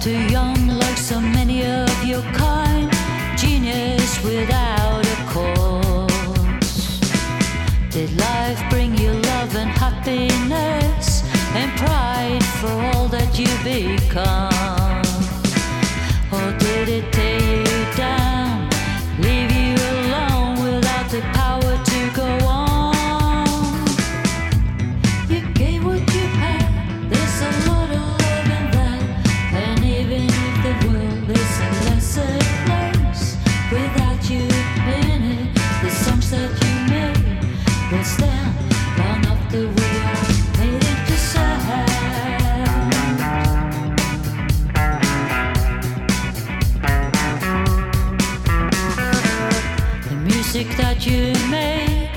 too young, like so many of your kind. Genius without a cause. Did life bring you love and happiness and pride for all that you become? Or did it music that you made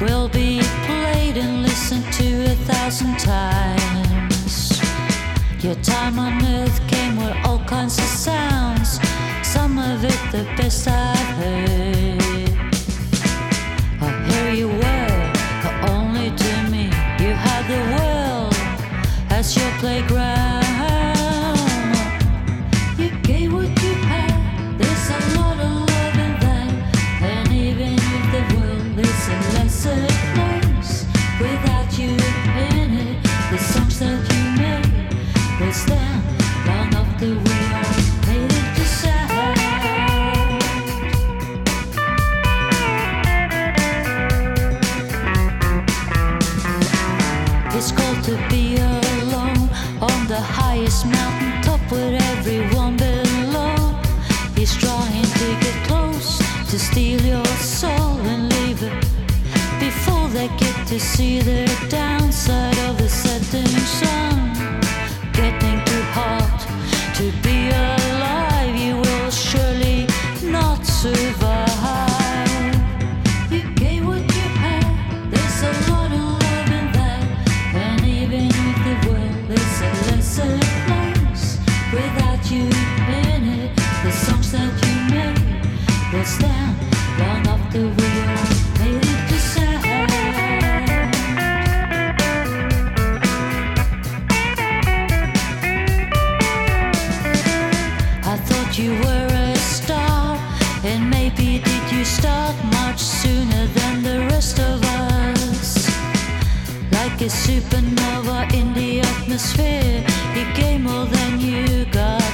will be played and listened to a thousand times. Your time on earth came with all kinds of sounds, some of it the best I've heard. Highest mountain top with everyone below. He's trying to see the downside of the setting sun. Getting too hot to be start much sooner than the rest of us. Like a supernova in the atmosphere, you gave more than you got.